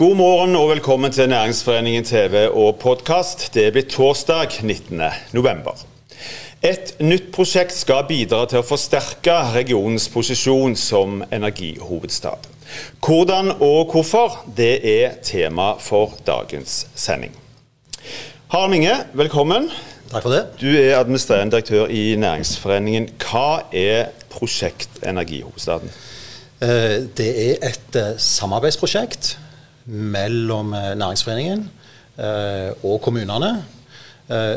God morgen og velkommen til Næringsforeningen TV og podkast. Det blir torsdag 19. november. Et nytt prosjekt skal bidra til å forsterke regionens posisjon som energihovedstad. Hvordan og hvorfor, det er tema for dagens sending. Harald Minge, velkommen. Takk for det. Du er administrerende direktør i Næringsforeningen. Hva er Prosjekt Energihovedstaden? Eh, det er et eh, samarbeidsprosjekt mellom eh, Næringsforeningen og kommunene.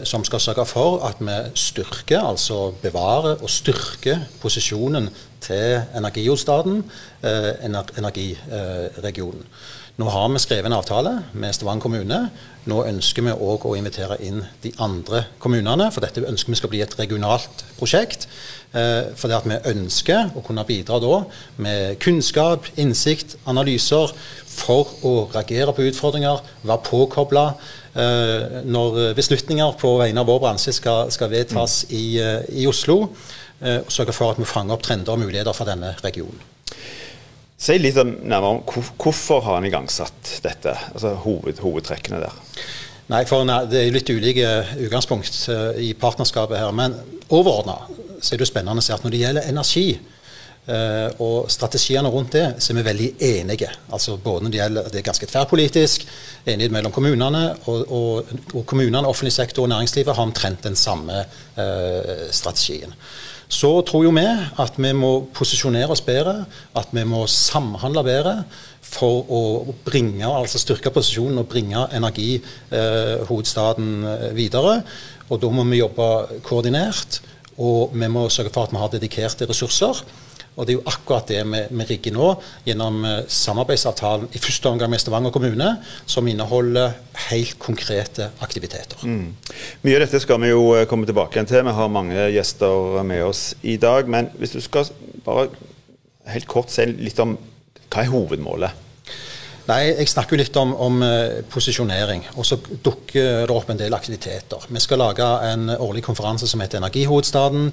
Som skal sørge for at vi styrker, altså bevarer og styrker posisjonen til energihovedstaden, energiregionen. Nå har vi skrevet en avtale med Stavanger kommune. Nå ønsker vi òg å invitere inn de andre kommunene, for dette ønsker vi skal bli et regionalt prosjekt. Eh, for det at vi ønsker å kunne bidra da med kunnskap, innsikt, analyser for å reagere på utfordringer, være påkobla eh, når beslutninger på vegne av vår bransje skal, skal vedtas i, eh, i Oslo. Og sørge for at vi fanger opp trender og muligheter for denne regionen. Si litt nærmere om hvorfor har han igangsatt dette, altså hoved, hovedtrekkene der? Nei, for Det er litt ulike utgangspunkt uh, i partnerskapet her. Men overordna er det spennende å se at når det gjelder energi uh, og strategiene rundt det, så er vi veldig enige. Altså både når Det gjelder, det er ganske tverrpolitisk, enighet mellom kommunene. Og, og, og kommunene, offentlig sektor og næringslivet har omtrent den samme uh, strategien. Så tror jo vi at vi må posisjonere oss bedre, at vi må samhandle bedre for å bringe, altså styrke posisjonen og bringe energihovedstaden eh, videre. Og da må vi jobbe koordinert, og vi må sørge for at vi har dedikerte ressurser. Og Det er jo akkurat det vi, rigger nå, gjennom eh, samarbeidsavtalen i første omgang med Stavanger kommune, som inneholder helt konkrete aktiviteter. Mm. Mye av dette skal vi jo eh, komme tilbake igjen til. Vi har mange gjester med oss i dag. Men hvis du skal bare helt kort si litt om hva er hovedmålet? Nei, Jeg snakker jo litt om, om uh, posisjonering. Og så dukker det opp en del aktiviteter. Vi skal lage en årlig konferanse som heter Energihovedstaden.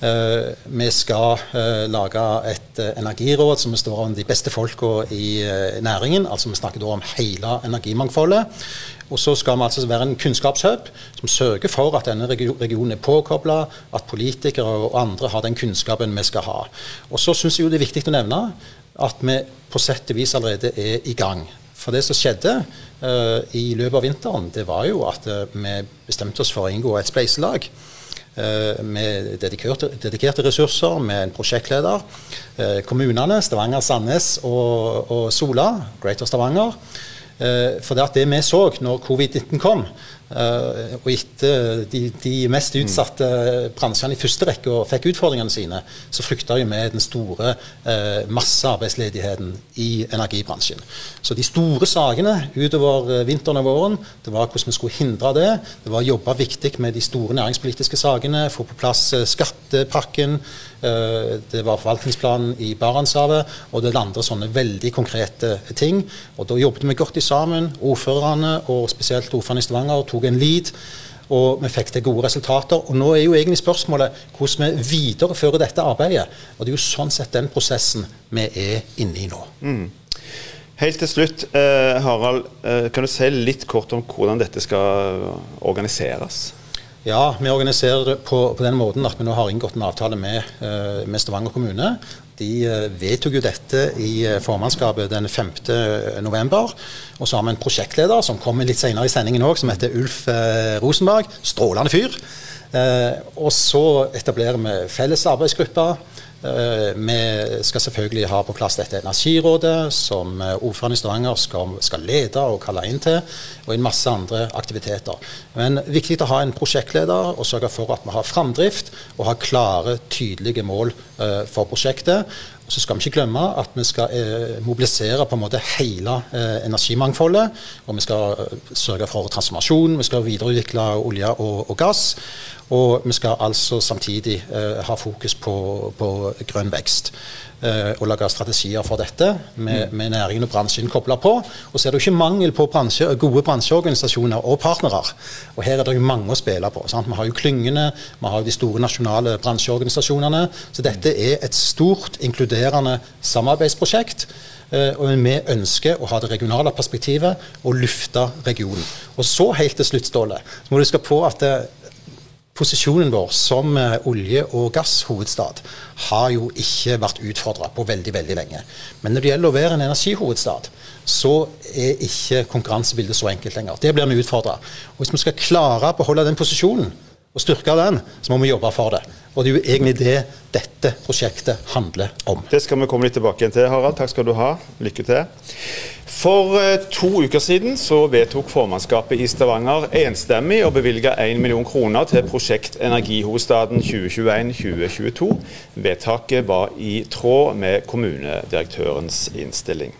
Uh, vi skal uh, lage et energiråd som består av de beste folka i næringen. Altså Vi snakker da om hele energimangfoldet. Og så skal vi altså være en kunnskapshub som sørger for at denne regionen er påkobla, at politikere og andre har den kunnskapen vi skal ha. Og så syns jeg jo det er viktig å nevne at vi på sett og vis allerede er i gang. For det som skjedde uh, i løpet av vinteren, det var jo at uh, vi bestemte oss for å inngå et spleiselag. Uh, med dedikerte, dedikerte, ressurser, med en prosjektleder. kommunene, Stavanger, Sandnes og, og Sola, Greater Stavanger. for det, at det vi så når covid-19 kom, Uh, og etter de, de, mest utsatte bransjene i første rekke og fikk utfordringene sine, så frykta vi med den store uh, massearbeidsledigheten i energibransjen. Så de store sakene utover uh, vinteren og våren, det var hvordan vi skulle hindre det. Det var å jobbe viktig med de store næringspolitiske sakene, få på plass skattepakken. Det var forvaltningsplanen i Barentshavet, og det andre sånne veldig konkrete ting. Og da jobbet vi godt sammen, ordførerne og spesielt ordføreren i Stavanger tok en lead. Og vi fikk til gode resultater. Og nå er jo egentlig spørsmålet hvordan vi viderefører dette arbeidet. Og det er jo sånn sett den prosessen vi er inne i nå. Mm. Helt til slutt, eh, Harald. Eh, kan du si litt kort om hvordan dette skal organiseres? Ja, vi organiserer det på, på, den måten at vi nå har inngått en avtale med, eh, med Stavanger kommune de eh, vedtok jo dette i eh, formannskapet den 5. november. Og så har vi en prosjektleder som kommer litt senere i sendingen òg, som heter Ulf Rosenberg. Strålende fyr. og så etablerer vi felles arbeidsgrupper vi skal selvfølgelig ha på plass dette energirådet, som eh, ordføreren i Stavanger skal, skal, lede og kalle inn til, og en masse andre aktiviteter. Men viktig å ha en prosjektleder og sørge for at vi har framdrift og har klare, tydelige mål uh, for prosjektet. Så skal vi ikke glemme at vi skal eh, mobilisere på en måte hele eh, energimangfoldet. Og vi skal sørge for transformasjon, vi skal videreutvikle olje og, og gass. Og vi skal altså samtidig eh, ha fokus på, på grønn vekst. Eh, og lage strategier for dette med, mm. med næringen og bransjen kobla på. Og så er det jo ikke mangel på bransje, gode bransjeorganisasjoner og partnere. Og her er det jo mange å spille på. Sant? Vi har jo klyngene, vi har jo de store nasjonale bransjeorganisasjonene. Så dette er et stort, inkluderende samarbeidsprosjekt. og vi ønsker å ha det regionale perspektivet og lufte regionen. Og så helt til slutt, Ståle, må du huske på at posisjonen vår som olje- og gasshovedstad har jo ikke vært utfordra på veldig veldig lenge. Men når det gjelder å være en energihovedstad, så er ikke konkurransebildet så enkelt lenger. Det blir vi utfordra. Hvis vi skal klare å beholde den posisjonen og styrke den, så må vi jobbe for det. Og det er jo egentlig det dette prosjektet handler om. Det skal vi komme litt tilbake igjen til, Harald. Takk skal du ha. Lykke til. For eh, to uker siden så vedtok formannskapet i Stavanger enstemmig å bevilge 1 million kroner til prosjekt Energihovedstaden 2021-2022. Vedtaket var i tråd med kommunedirektørens innstilling.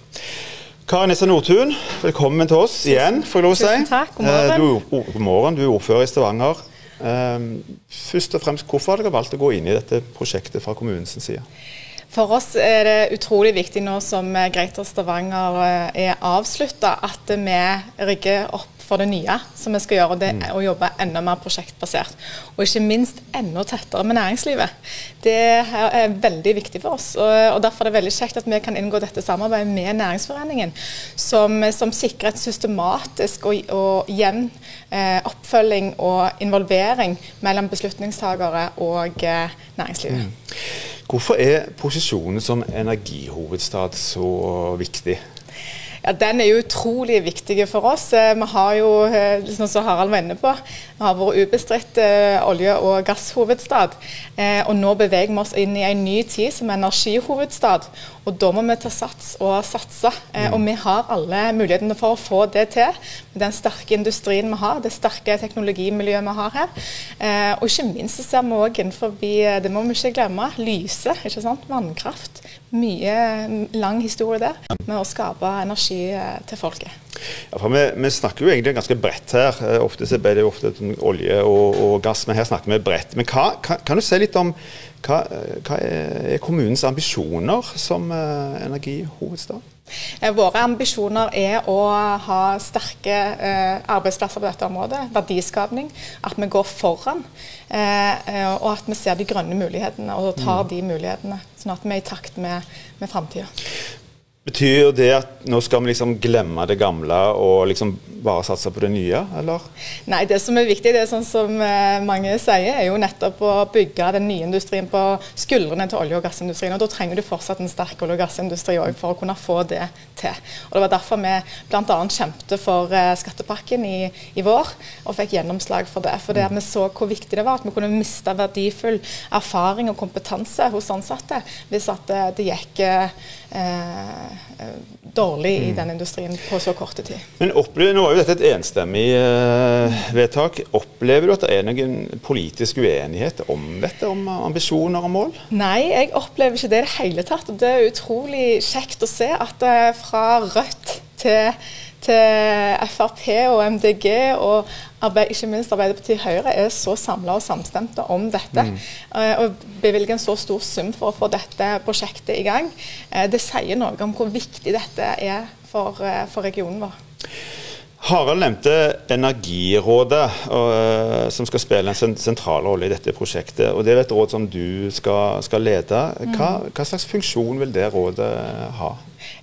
Kari Nessa Nordtun, velkommen til oss igjen, får jeg lov å si. Tusen takk, god morgen. Eh, du, god morgen. Du er ordfører i Stavanger. Um, først og fremst, Hvorfor har dere valgt å gå inn i dette prosjektet fra kommunens side? For oss er det utrolig viktig nå som Greater Stavanger eh, er avslutta, at vi rigger opp for det nye som vi skal gjøre. Det er å jobbe enda mer prosjektbasert. Og ikke minst enda tettere med næringslivet. Det er veldig viktig for oss. og Derfor er det veldig kjekt at vi kan inngå dette samarbeidet med Næringsforeningen, som, som sikrer et systematisk og, og jevn eh, oppfølging og involvering mellom beslutningstagere og eh, næringslivet. Mm. Hvorfor er posisjonen som energihovedstad så viktig? Ja, Den er jo utrolig viktig for oss. Eh, vi har jo, eh, sånn som Harald var inne på, vi har vært ubestridt eh, olje- og gasshovedstad. Og nå beveger vi oss inn i en ny tid som energihovedstad. Og da må vi ta sats og satse. Eh, Og vi har alle mulighetene for å få det til. Med den sterke industrien vi har, det sterke teknologimiljøet vi har her. Og ikke minst så ser vi òg innenfor, det må vi ikke glemme, lyse. ikke sant? Vannkraft. Mye lang historie der med å skape energi eh, til folket. Ja, vi, vi, snakker jo egentlig ganske bredt her. Eh, ofte så blir det jo ofte olje og, og, gass, men her snakker vi bredt. Men hva, kan, kan, du si litt om hva, hva er kommunens ambisjoner som uh, energihovedstad? Våre ambisjoner er å ha sterke eh, arbeidsplasser på dette området, verdiskapning. At vi går foran, eh, og at vi ser de grønne mulighetene og tar mm. de mulighetene. Sånn at vi er i takt med, med framtida. Betyr det at nå skal vi liksom glemme det gamle og liksom bare satse på det nye, eller? Nei, det som er viktig, det er sånn som eh, mange sier, er jo nettopp å bygge den nye industrien på skuldrene til olje- og gassindustrien. Og da trenger du fortsatt en sterk olje- og gassindustri òg for å kunne få det til. Og Det var derfor vi bl.a. kjempet for eh, skattepakken i, i, vår, og fikk gjennomslag for det. For det vi så hvor viktig det var at vi kunne miste verdifull erfaring og kompetanse hos ansatte hvis at det, det gikk eh, dårlig i mm. den industrien på så korte tid. Men opplever, Nå var jo dette et enstemmig eh, vedtak. Opplever du at det er noen politisk uenighet om dette, om ambisjoner og mål? Nei, jeg opplever ikke det i det hele tatt. Det er utrolig kjekt å se at uh, fra Rødt til til Frp og MDG og arbeid, ikke minst Arbeiderpartiet Høyre er så samla og samstemte om dette. Mm. Uh, og bevilger en så stor sum for å få dette prosjektet i gang. Uh, det sier noe om hvor viktig dette er for, uh, for regionen vår. Harald nevnte Energirådet, som skal spille en sentral rolle i dette prosjektet. og Det er et råd som du skal, skal lede. Hva, mm. hva slags funksjon vil det rådet ha?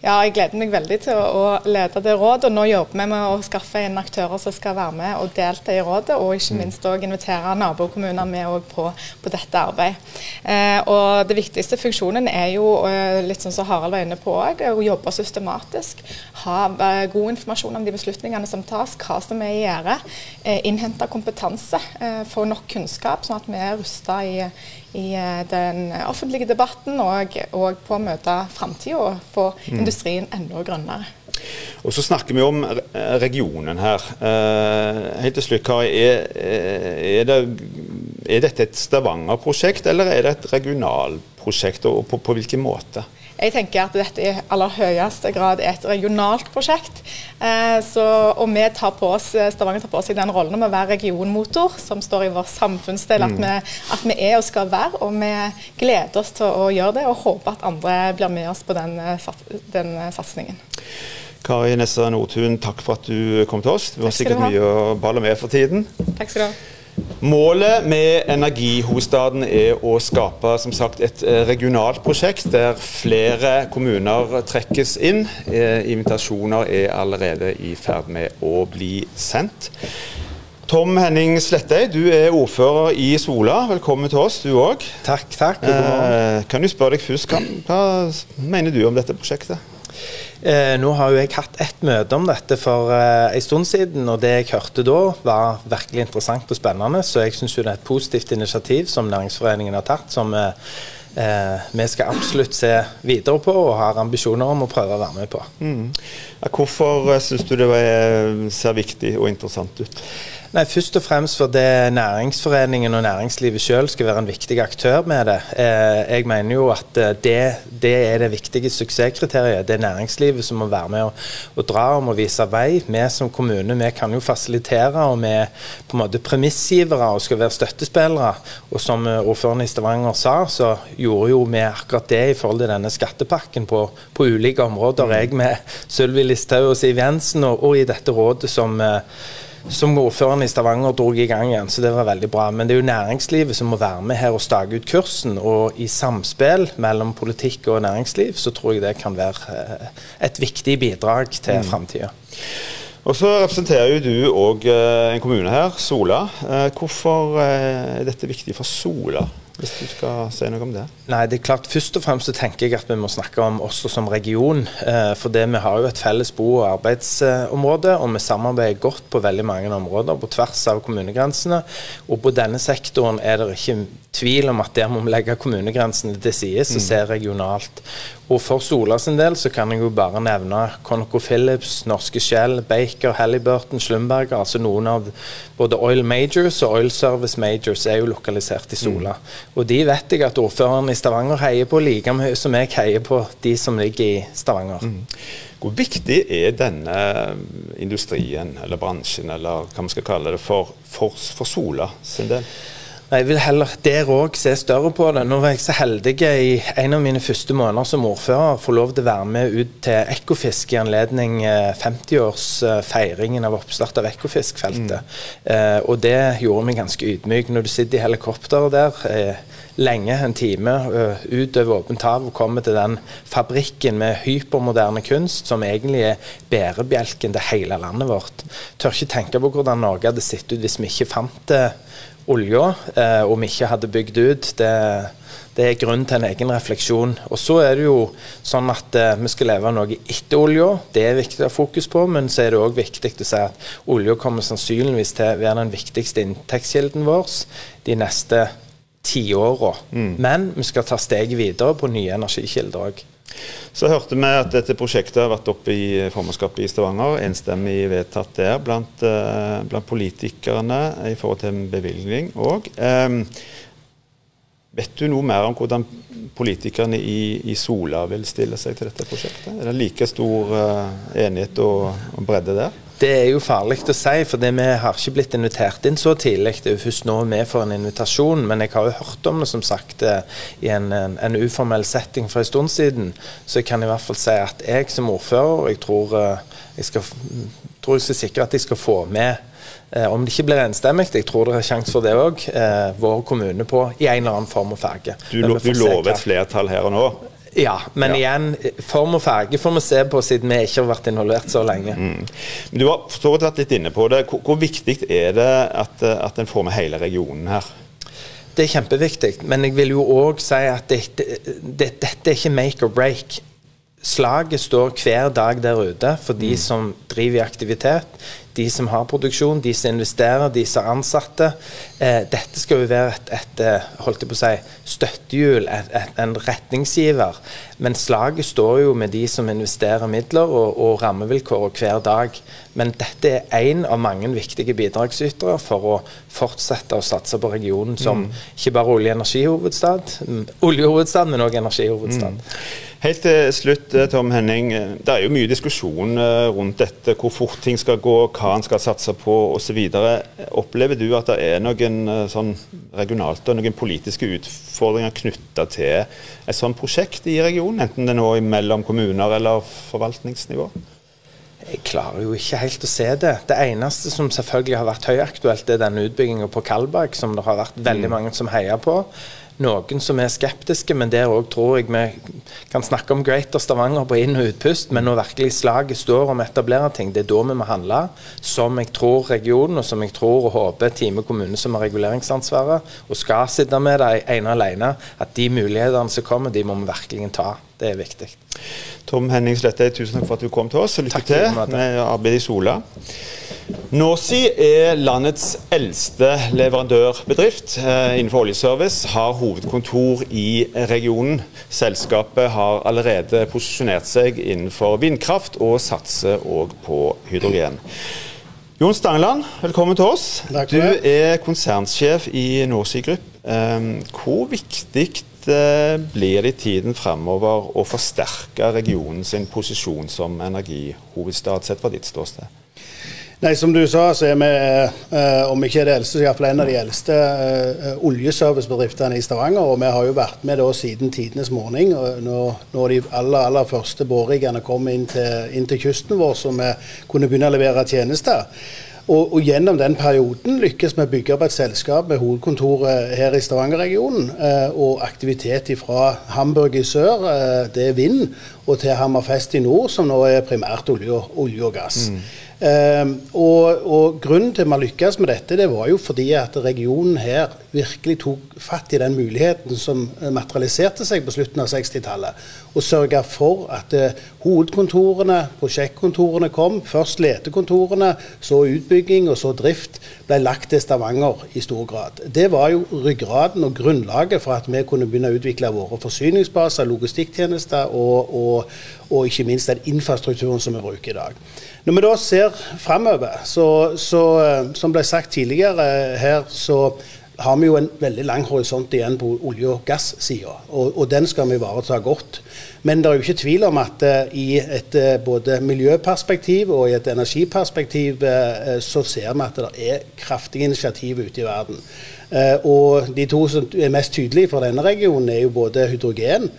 Ja, jeg gleder meg veldig til å lede det rådet. og Nå jobber vi med å skaffe inn aktører som skal være med og delta i rådet, og ikke mm. minst òg invitere nabokommuner med på, på, dette arbeidet. Eh, og Det viktigste funksjonen er jo, eh, litt sånn som Harald var inne på òg, å jobbe systematisk. Ha eh, god informasjon om de beslutningene som tas, hva som er i gjære. Eh, innhente kompetanse, eh, få nok kunnskap, sånn at vi er rusta i i eh, den offentlige debatten og, og på å møte framtida og få mm. Industrien enda grønnere. Og Så snakker vi om regionen her. Eh, helt til slutt, Kari. Er, er, det, er dette et Stavanger-prosjekt, eller er det et regionalprosjekt, og på, på hvilken måte? Jeg tenker at dette i aller høyeste grad er et regionalt prosjekt. Eh, så, og vi tar på oss, Stavanger tar på seg den rollen med å være regionmotor, som står i vår samfunnsdel. At, mm. vi, at, vi, er og skal være. Og vi gleder oss til å gjøre det, og håper at andre blir med oss på den, eh, den eh, satsingen. Kari Nessa Nordtun, takk for at du kom til oss. Du har sikkert mye å balle med for tiden. Takk skal du ha. Målet med Energihovedstaden er å skape som sagt, et eh, regionalt prosjekt der flere kommuner trekkes inn. Eh, invitasjoner er allerede i ferd med å bli sendt. Tom Henning Slettei, du er ordfører i Sola. Velkommen til oss, du òg. Takk, takk. Eh, kan du spørre deg først, hva, hva mener du om dette prosjektet? Eh, nå har jo jeg hatt ett møte om dette for eh, en stund siden, og det jeg hørte da var virkelig interessant og spennende. Så jeg syns det er et positivt initiativ som Næringsforeningen har tatt, som eh, eh, vi skal absolutt se videre på og har ambisjoner om å prøve å være med på. Mm. Ja, hvorfor eh, syns du det var, ser viktig og interessant ut? Nei, Først og fremst fordi næringsforeningen og næringslivet selv skal være en viktig aktør med det. Eh, jeg mener jo at eh, det, det, er det viktige suksesskriteriet. Det er næringslivet som må være med og, og dra om og vise vei. Vi som kommune vi kan jo fasilitere, og vi er på en måte premissgivere og skal være støttespillere. Og som eh, ordføreren i Stavanger sa, så gjorde jo vi akkurat det i forhold til denne skattepakken på, på ulike områder. Mm. Jeg med Sylvi Listhaug og Siv Jensen, og, og i dette rådet som som ordføreren i Stavanger dro i gang igjen, så det var veldig bra. Men det er jo næringslivet som må være med her og stake ut kursen. Og i samspill mellom politikk og næringsliv, så tror jeg det kan være eh, et viktig bidrag til mm. framtida. Og så representerer jo du òg eh, en kommune her, Sola. Eh, hvorfor er dette viktig for Sola? Hvis du skal si noe om det? Nei, det er klart Først og fremst så tenker jeg at vi må snakke om oss som region. Eh, for det, vi har jo et felles bo- og arbeidsområde, og vi samarbeider godt på veldig mange områder på tvers av kommunegrensene. Og på denne sektoren er det ikke tvil om at der må vi legge kommunegrensene til side så mm. se regionalt. Og for Sola sin del så kan jeg jo bare nevne ConocoPhillips, Norske Shell, Baker, Halliburton, Slumberger. Altså noen av både Oil Majors og Oil Service Majors er jo lokalisert i Sola. Mm. Og de vet jeg at ordføreren i Stavanger heier på like mye som jeg heier på de som ligger i Stavanger. Mm. Hvor viktig er denne industrien, eller bransjen, eller hva vi skal kalle det, for, for, for Sola sin del? Jeg vil heller der òg se større på det. Nå var jeg så heldig i en av mine første måneder som ordfører få lov til å være med ut til Ekofisk i anledning 50-årsfeiringen eh, av oppstart av Ekofiskfeltet. Mm. Eh, og det gjorde meg ganske ydmyk. Når du sitter i helikopteret der eh, lenge, en time, uh, ut over åpent hav og kommer til den fabrikken med hypermoderne kunst som egentlig er bærebjelken til hele landet vårt. Tør ikke tenke på hvordan Norge hadde sett ut hvis vi ikke fant det olja, eh, om vi ikke hadde bygd ut. Det, det, er grunn til en egen refleksjon. Og så er det jo sånn at eh, vi skal leve av noe etter olja. Det er viktig å ha fokus på, men så er det òg viktig å si at olja kommer sannsynligvis til å være den viktigste inntektskilden vår de neste tiåra. Mm. Men vi skal ta steget videre på nye energikilder òg. Så hørte vi at dette prosjektet har vært oppe i formannskapet i Stavanger. Enstemmig vedtatt der blant, uh, blant politikerne i forhold til en bevilgning òg. Um, vet du noe mer om hvordan politikerne i, i, Sola vil stille seg til dette prosjektet? Er det like stor uh, enighet og, og bredde der? Det er jo farlig å si, for vi har ikke blitt invitert inn så tidlig. Det er jo først nå vi får en invitasjon. Men jeg har jo hørt om det som sagt eh, i en, en, en uformell setting for en stund siden. Så jeg kan i hvert fall si at jeg som ordfører, jeg tror eh, jeg skal, tror jeg skal sikre at jeg skal få med eh, om det ikke blir enstemmig, jeg tror det er sjanse for det òg, vår kommune på i en eller annen form og farge. Du, lo, du lover et flertall her og nå? Ja, men ja. igjen, form og farge får vi se på siden vi ikke har vært involvert så lenge. Mm. Du har forstått vært litt inne på det. Hvor, hvor viktig er det at, at en får med hele regionen her? Det er kjempeviktig, men jeg vil jo òg si at dette, det, dette er ikke make or break. Slaget står hver dag der ute for de mm. som driver i aktivitet de som har produksjon, de som investerer, de som er ansatte. Eh, dette skal jo være et, et eh, holdt jeg på å si, støttehjul, et, et, en retningsgiver. Men slaget står jo med de som investerer midler og, og rammevilkår hver dag. Men dette er én av mange viktige bidragsytere for å fortsette å satse på regionen som mm. ikke bare olje- og energihovedstad, mm, oljehovedstad, men òg energihovedstad. Mm. Helt til slutt, eh, Tom Henning. Det er jo mye diskusjon eh, rundt dette, hvor fort ting skal gå, hva en skal satse på osv. Opplever du at det er noen eh, sånn regionalt og noen politiske utfordringer knytta til et sånt prosjekt i regionen, enten det er nå mellom kommuner eller forvaltningsnivå? Jeg klarer jo ikke helt å se det. Det eneste som selvfølgelig har vært høyaktuelt, er denne utbygginga på Kalbakk, som det har vært veldig mm. mange som heier på noen som er skeptiske, men der òg tror jeg vi kan snakke om Greater Stavanger på inn- og utpust. Men når virkelig slaget står om å etablere ting, det er da vi må handle. Som jeg tror regionen, og som jeg tror og håper Time kommune som har reguleringsansvaret, og skal sitte med det ene alene, at de mulighetene som kommer, de må vi virkelig ta. Det er viktig. Tom Henning Slettøy, tusen takk for at du kom til oss, og lykke takk til med arbeidet i Sola. Nåsi er landets eldste leverandørbedrift eh, innenfor oljeservice. Har hovedkontor i regionen. Selskapet har allerede posisjonert seg innenfor vindkraft, og satser òg på hydrogen. Jon Stangeland, velkommen til oss. Du er konsernsjef i Nåsi Grupp. Eh, hvor viktig blir det i tiden fremover å forsterke regionens posisjon som energihovedstad, sett fra ditt ståsted? Nei, Som du sa, så er vi, eh, om ikke det eldste, så iallfall en av de eldste eh, oljeservicebedriftene i Stavanger. Og vi har jo vært med da siden tidenes morgen, når, når de aller, aller første båriggene kom inn til, inn til, kysten vår, så vi kunne begynne å levere tjenester. Og, og, Gjennom den perioden lykkes vi å bygge opp et selskap med hovedkontoret her i Stavanger-regionen. Eh, og aktivitet fra Hamburg i sør, eh, det er vind, og til Hammerfest i nord, som nå er primært olje, olje og gass. Mm. Um, og, og, Grunnen til at vi lykkes med dette, det var jo fordi at regionen her virkelig tok fatt i den muligheten som materialiserte seg på slutten av 60-tallet. Og sørga for at uh, hovedkontorene, prosjektkontorene kom. Først letekontorene, så utbygging og så drift ble lagt til Stavanger i stor grad. Det var jo ryggraden og grunnlaget for at vi kunne begynne å utvikle våre forsyningsbaser, logistikktjenester og, og, og ikke minst den infrastrukturen som vi bruker i dag. Når vi da ser framover, så, så, eh, som ble sagt tidligere her, så har vi jo en veldig lang horisont igjen på olje- og gassida, og, og, den skal vi ivareta godt. Men det er jo ikke tvil om at uh, i et uh, både miljøperspektiv og i et energiperspektiv uh, så ser vi at det er kraftige initiativ ute i verden. og de to som er mest tydelige for denne regionen, er jo både hydrogen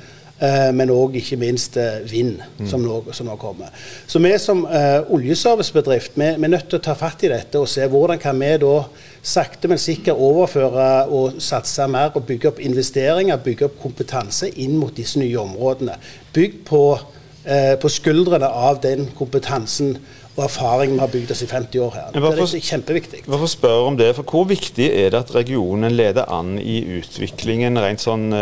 men òg ikke minst eh, vind, mm. som, nå, som, nå, kommer. Så vi som uh, oljeservicebedrift vi, vi, er nødt til å ta fatt i dette og se hvordan kan vi da sakte, men sikkert overføre og satse mer og bygge opp investeringer, bygge opp kompetanse inn mot disse nye områdene. Bygg på, uh, på skuldrene av den kompetansen og erfaring vi har bygd oss i 50 år her. Hvorfor, det er kjempeviktig. Hvorfor spørre om det? For Hvor viktig er det at regionen leder an i utviklingen rent sånn,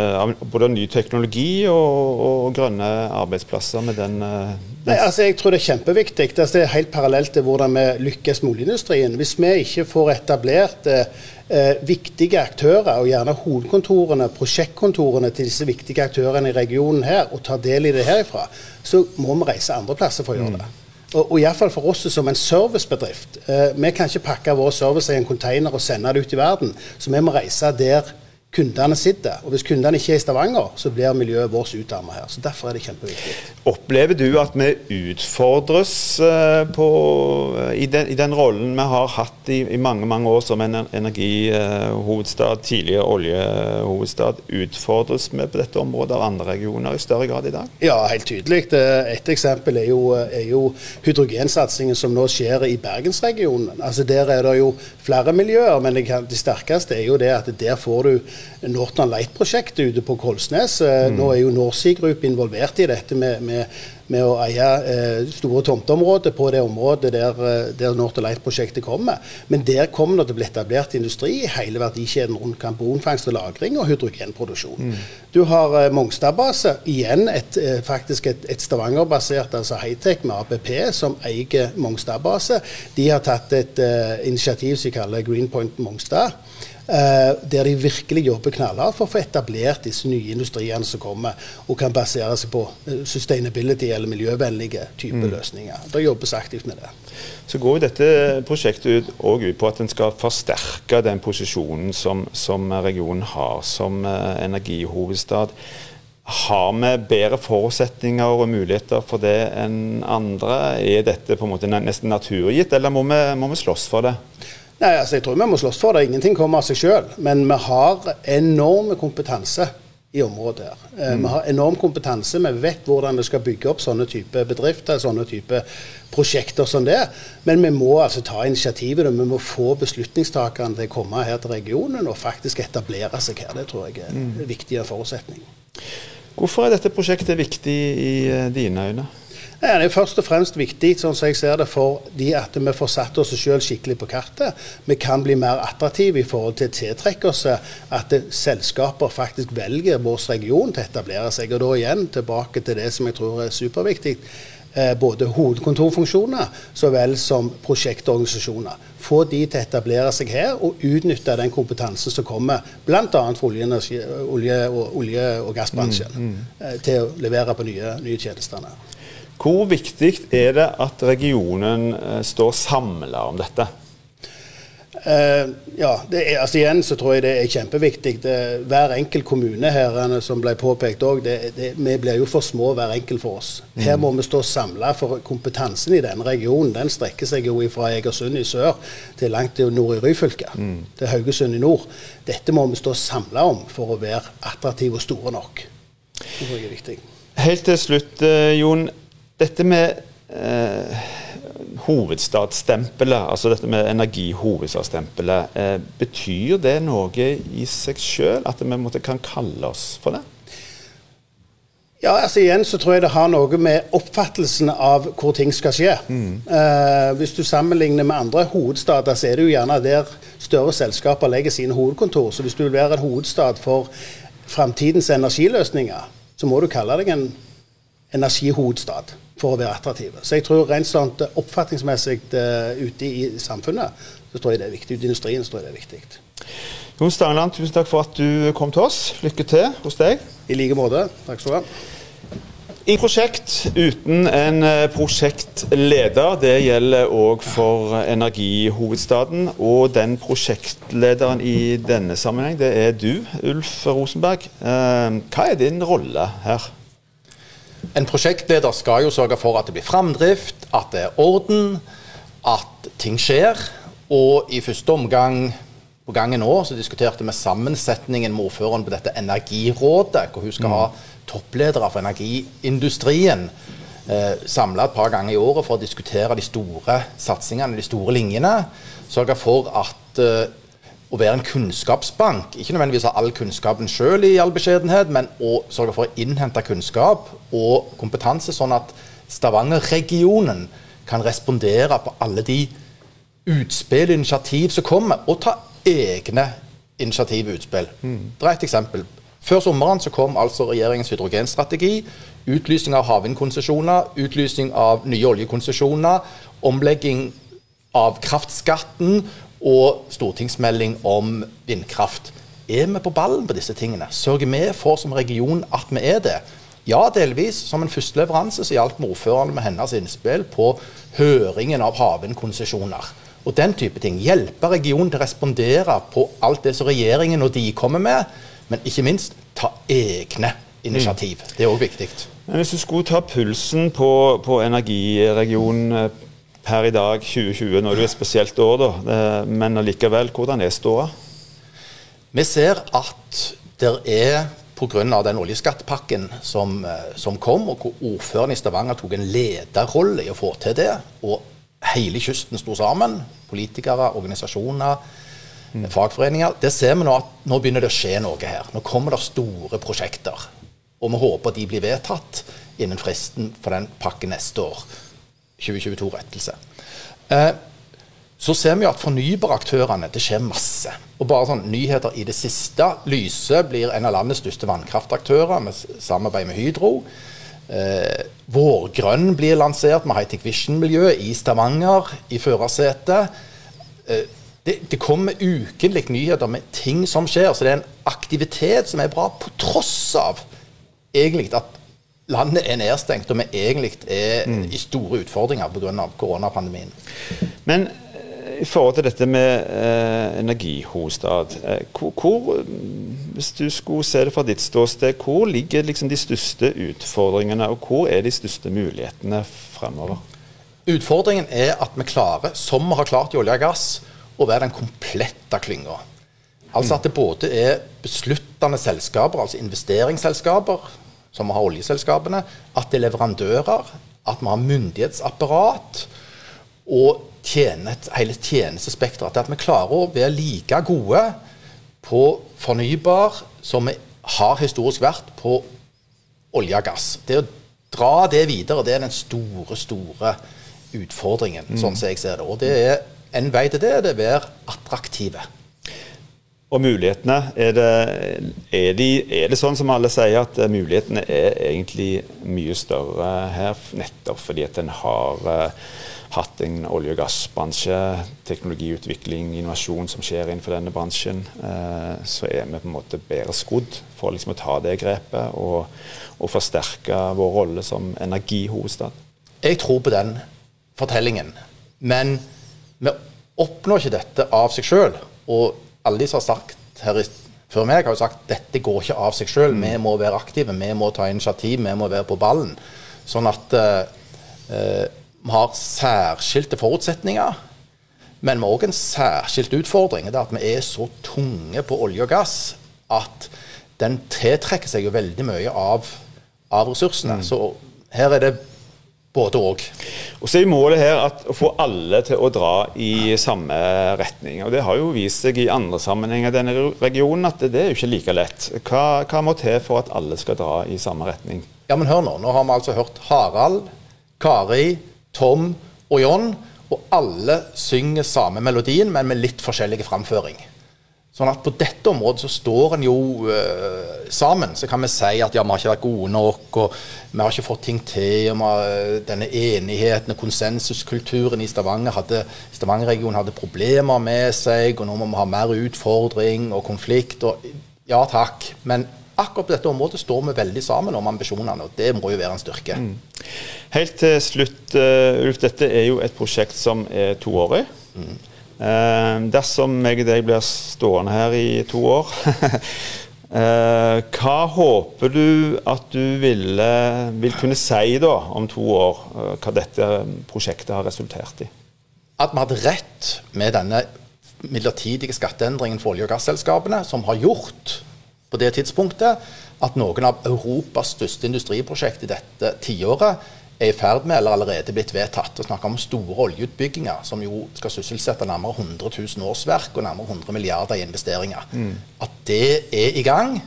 både av ny teknologi og, og grønne arbeidsplasser med den, eh, den Nei, altså Jeg tror det er kjempeviktig. Altså det er helt parallelt til hvordan vi lykkes med oljeindustrien. Hvis vi ikke får etablert eh, viktige aktører, og gjerne hovedkontorene, prosjektkontorene til disse viktige aktørene i regionen her, og tar del i det herifra, så må vi reise andre plasser for å gjøre mm. Og, og Iallfall for oss som en servicebedrift. Eh, vi kan ikke pakke vår service i en container og sende det ut i verden. Så vi må reise der kundene sitter. Og hvis kundene ikke er i Stavanger, så blir miljøet vårt utarmet her. Så Derfor er det kjempeviktig. Opplever du at vi utfordres uh, på, uh, i, den, i, den, rollen vi har hatt i, i mange mange år som energihovedstad, tidligere oljehovedstad, utfordres vi på dette området av andre regioner i større grad i dag? Ja, helt tydelig. Et eksempel er jo, er jo hydrogensatsingen som nå skjer i bergensregionen. Altså Der er det jo flere miljøer, men det, det sterkeste er jo det at der får du Northern Light-prosjektet ute på Kolsnes. Eh, mm. Nå er jo Norsi Group involvert i dette med, med, med å eie eh, store tomteområder på det området der, eh, der Northern Light-prosjektet kommer. Men der kommer det til å bli etablert industri i hele verdikjeden rundt karbonfangst og -lagring og hydrogenproduksjon. Mm. Du har eh, Mongstad-base, igjen et, eh, faktisk et, et Stavanger-basert altså high-tech med ABP, som eier Mongstad-base. De har tatt et eh, initiativ som de kaller Greenpoint Mongstad. Uh, der de virkelig jobber knallhardt for å få etablert disse nye industriene som kommer, og kan basere seg på uh, sustainability eller miljøvennlige typer mm. løsninger. Det jobbes aktivt med det. Så går jo dette prosjektet ut, ut på at en skal forsterke den posisjonen som, som regionen har som uh, energihovedstad. Har vi bedre forutsetninger og muligheter for det enn andre? Er dette på en måte nesten naturgitt, eller må vi, må vi slåss for det? Nei, altså Jeg tror vi må slåss for det. Ingenting kommer av seg sjøl. Men vi har enorm kompetanse i området. her. Mm. Vi har enorm kompetanse. Vi vet hvordan vi skal bygge opp sånne type bedrifter, sånne type prosjekter som det. Men vi må altså ta initiativet. Vi må få beslutningstakerne til å komme her til regionen og faktisk etablere seg her. Det tror jeg er en viktig forutsetning. Hvorfor er dette prosjektet viktig i eh, dine øyne? Ja, det er først og fremst viktig sånn som jeg ser det, fordi at vi får satt oss selv skikkelig på kartet. Vi kan bli mer attraktive i forhold til å tiltrekke oss at det, selskaper faktisk velger vår region til å etablere seg. Og da igjen tilbake til det som jeg tror er superviktig. Eh, både hovedkontorfunksjoner så vel som prosjektorganisasjoner. Få de til å etablere seg her og utnytte den kompetansen som kommer bl.a. fra olje, olje, og, olje og gassbransjen eh, til å levere på nye, nye tjenestene. Hvor viktig er det at regionen eh, står samla om dette? Uh, ja, det er, altså Igjen så tror jeg det er kjempeviktig. Det, hver enkelt kommune her, som ble påpekt òg, vi blir jo for små hver enkelt for oss. Her må vi stå samla, for kompetansen i denne regionen den strekker seg jo fra Egersund i sør til langt til nord i Ryfylke. Til Haugesund i nord. Dette må vi stå samla om for å være attraktive og store nok. Det tror jeg er viktig. Helt til slutt, eh, Jon. Dette med eh, hovedstadsstempelet, altså dette med energihovedstadsstempelet, eh, betyr det noe i seg sjøl? At vi måtte, kan kalle oss for det? Ja, altså igjen så tror jeg det har noe med oppfattelsen av hvor ting skal skje. Eh, hvis du sammenligner med andre hovedstader, så er det jo gjerne der større selskaper legger sine hovedkontor. Så hvis du vil være en hovedstad for framtidens energiløsninger, så må du kalle deg en energihovedstad for å være attraktive. Så jeg tror rent sånn oppfatningsmessig ute i samfunnet, så tror jeg det er viktig. Ute i industrien så tror jeg det er viktig. Jon Stangeland, tusen takk for at du kom til oss. Lykke til hos deg. I like måte. Takk skal du ha. I prosjekt uten en eh, prosjektleder. Det gjelder òg for energihovedstaden. Og den prosjektlederen i denne sammenheng, det er du, Ulf Rosenberg. Eh, Hva er din rolle her? En prosjektleder skal jo sørge for at det blir framdrift, at det er orden, at ting skjer. Og i første omgang på gangen nå så diskuterte vi sammensetningen med ordføreren på dette energirådet, hvor hun skal ha toppledere for energiindustrien eh, samla et par ganger i året for å diskutere de store satsingene, de store linjene. Sørge for at eh, å være en kunnskapsbank, ikke nødvendigvis ha all kunnskapen sjøl i all beskjedenhet, men å sørge for å innhente kunnskap og kompetanse, sånn at Stavanger-regionen kan respondere på alle de utspill og initiativ som kommer, og ta egne initiativ og utspill. Det er et eksempel. Før sommeren så kom altså regjeringens hydrogenstrategi. Utlysning av havvindkonsesjoner, utlysning av nye oljekonsesjoner, omlegging av kraftskatten og stortingsmelding om vindkraft. Er vi på ballen på disse tingene? Sørger vi for som region at vi er det? Ja, delvis. Som en første leveranse så hjalp vi ordførerne med hennes innspill på høringen av havvindkonsesjoner. Og den type ting. Hjelpe regionen til å respondere på alt det som regjeringen og de kommer med, men ikke minst ta egne initiativ. Det er òg viktig. Men Hvis du skulle ta pulsen på, på energiregionen eh, per i dag, 2020, nå er det er et spesielt år, da, men allikevel, hvordan er ståa? Vi ser at det er pga. den oljeskattpakken som, eh, som kom, og hvor ordføreren i Stavanger tok en lederrolle i å få til det, og hele kysten sto sammen, politikere, organisasjoner, fagforeninger, det ser vi nå at nå begynner det å skje noe her. Nå kommer det store prosjekter. Og vi håper de blir vedtatt innen fristen for den pakken neste år. 2022-rettelse. Eh, så ser vi at fornybaraktørene, det skjer masse. Og bare sånn nyheter i det siste. Lyse blir en av landets største vannkraftaktører med samarbeid med Hydro. Eh, Vårgrønn blir lansert med Hightech Vision-miljøet i Stavanger i førersetet. Eh, det, det kommer ukentlig nyheter med ting som skjer. Så det er en aktivitet som er bra, på tross av egentlig at landet er nedstengt, og vi egentlig er i store utfordringer pga. koronapandemien. Men eh, i forhold til dette med eh, energihovedstad, eh, hvor, hvor, mm, hvis du skulle se det fra ditt ståsted, hvor ligger liksom de største utfordringene, og hvor er de største mulighetene fremover? Utfordringen er at vi klarer, som vi har klart i olje og gass, å være den komplette klynga. Altså at det både er besluttende selskaper, altså investeringsselskaper, som vi har oljeselskapene, at det er leverandører, at vi har myndighetsapparat og tjenet, hele tjenestespekteret. At vi klarer å være like gode på fornybar som vi har historisk vært på olje og gass. Det å dra det videre, det er den store, store utfordringen, mm. sånn som jeg ser det. Og det er en vei til det, det er å være attraktive. Og mulighetene, er det, er, de, er det, sånn som alle sier, at mulighetene er egentlig mye større her, nettopp fordi at en har uh, hatt en olje- og gassbransje, teknologiutvikling, innovasjon som skjer innenfor denne bransjen, uh, så er vi på en måte bedre skodd for liksom å ta det grepet og, og forsterke vår rolle som energihovedstad. Jeg tror på den fortellingen, men vi oppnår ikke dette av seg sjøl. Og alle de som har sagt her i, før meg, har jo sagt dette går ikke av seg sjøl. Mm. Vi må være aktive, vi må ta initiativ, vi må være på ballen. Sånn at uh, uh, vi har særskilte forutsetninger. Men vi har òg en særskilt utfordring. Det er at vi er så tunge på olje og gass at den tiltrekker seg jo veldig mye av, av ressursene. Mm. Så her er det både òg. Og så er målet her at å få alle til å dra i samme retning. og Det har jo vist seg i andre sammenhenger i denne regionen at det er jo ikke like lett. Hva, hva, må til for at alle skal dra i samme retning? Ja, men hør nå. Nå har vi altså hørt Harald, Kari, Tom og John. Og alle synger samme melodien, men med litt forskjellig framføring. Sånn at På dette området så står en jo uh, sammen. Så kan vi si at ja, vi har ikke vært gode nok, og vi har ikke fått ting til. og har, eh, Denne enigheten og konsensuskulturen i Stavanger hadde, Stavanger-regionen hadde problemer med seg, og nå må vi ha mer utfordring og konflikt. og Ja takk. Men akkurat på dette området står vi veldig sammen om ambisjonene, og det må jo være en styrke. Mm. Helt til slutt, uh, Ulf. Dette er jo et prosjekt som er toårig. Mm. Eh, dersom jeg og deg blir stående her i to år, eh, hva håper du at du ville, vil kunne si da om to år, eh, hva dette prosjektet har resultert i? At vi hadde rett med denne midlertidige skatteendringen for olje- og gasselskapene, som har gjort på det tidspunktet at noen av Europas største industriprosjekt i dette tiåret er i ferd med, eller allerede blitt vedtatt. å snakke om store oljeutbygginger som jo skal sysselsette nærmere 100 000 årsverk og nærmere 100 milliarder i investeringer. Mm. At det er i gang,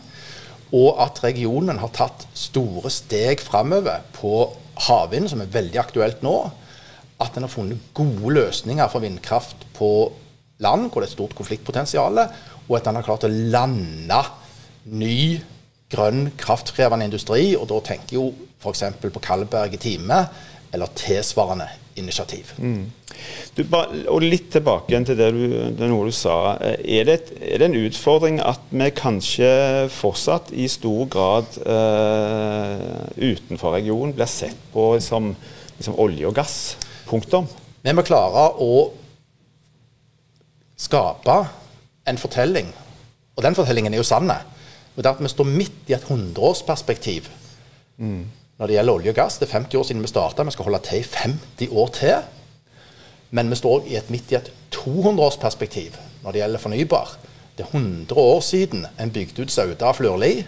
og at regionen har tatt store steg framover på havvind, som er veldig aktuelt nå. At en har funnet gode løsninger for vindkraft på land, hvor det er et stort konfliktpotensial. Og at en har klart å lande ny grønn kraftkrevende industri. Og da tenker jo f.eks. på Kalberg time, eller tilsvarende initiativ. Mm. Du, og Litt tilbake igjen til det, du, det du sa. Er det, er det, en utfordring at vi kanskje fortsatt i stor grad uh, utenfor regionen blir sett på som liksom olje og gass? Punktum. Vi må klare å skape en fortelling, og den fortellingen er jo sann. Og det at vi står midt i et hundreårsperspektiv. Mm når det gjelder olje og gass. Det er 50 år siden vi starta. Vi skal holde til i 50 år til. Men vi står i et, midt i et 200-årsperspektiv når det gjelder fornybar. Det er 100 år siden en bygde ut Sauda og Flørli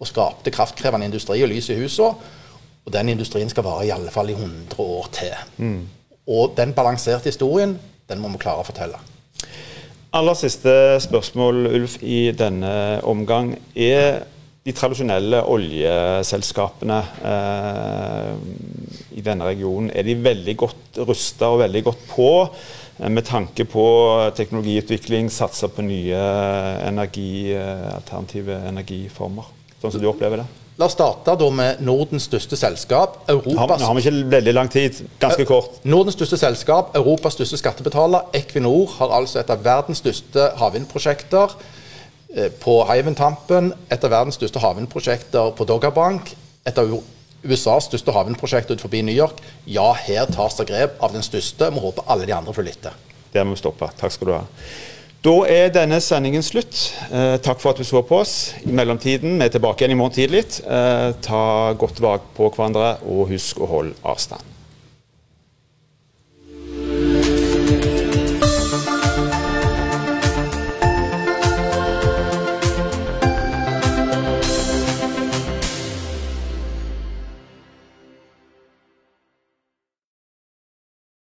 og skapte kraftkrevende industri og lys i husene. Og den industrien skal vare i alle fall i 100 år til. Mm. Og den balanserte historien, den må vi klare å fortelle. Aller siste spørsmål, Ulf, i denne omgang. Er de tradisjonelle oljeselskapene eh, i denne regionen er de veldig godt rusta og veldig godt på eh, med tanke på teknologiutvikling, satse på nye energi, eh, alternative energiformer, sånn som du opplever det? La oss starte da med Nordens største selskap. Europas, Nå har vi ikke veldig lang tid. Ganske kort. Nordens største selskap, Europas største skattebetaler, Equinor, har altså et av verdens største havvindprosjekter. Eh, på Hywind-Tampen, et av verdens største havvindprosjekter på Doggerbank, et av USAs største havvindprosjekter utenfor New York. Ja, her tas det grep av den største. Vi håper alle de andre følger etter. Det må vi stoppe. Takk skal du ha. Da er denne sendingen slutt. Eh, takk for at du så på oss. I mellomtiden, vi er tilbake igjen i morgen tidlig. Eh, ta godt vare på hverandre, og husk å holde avstand.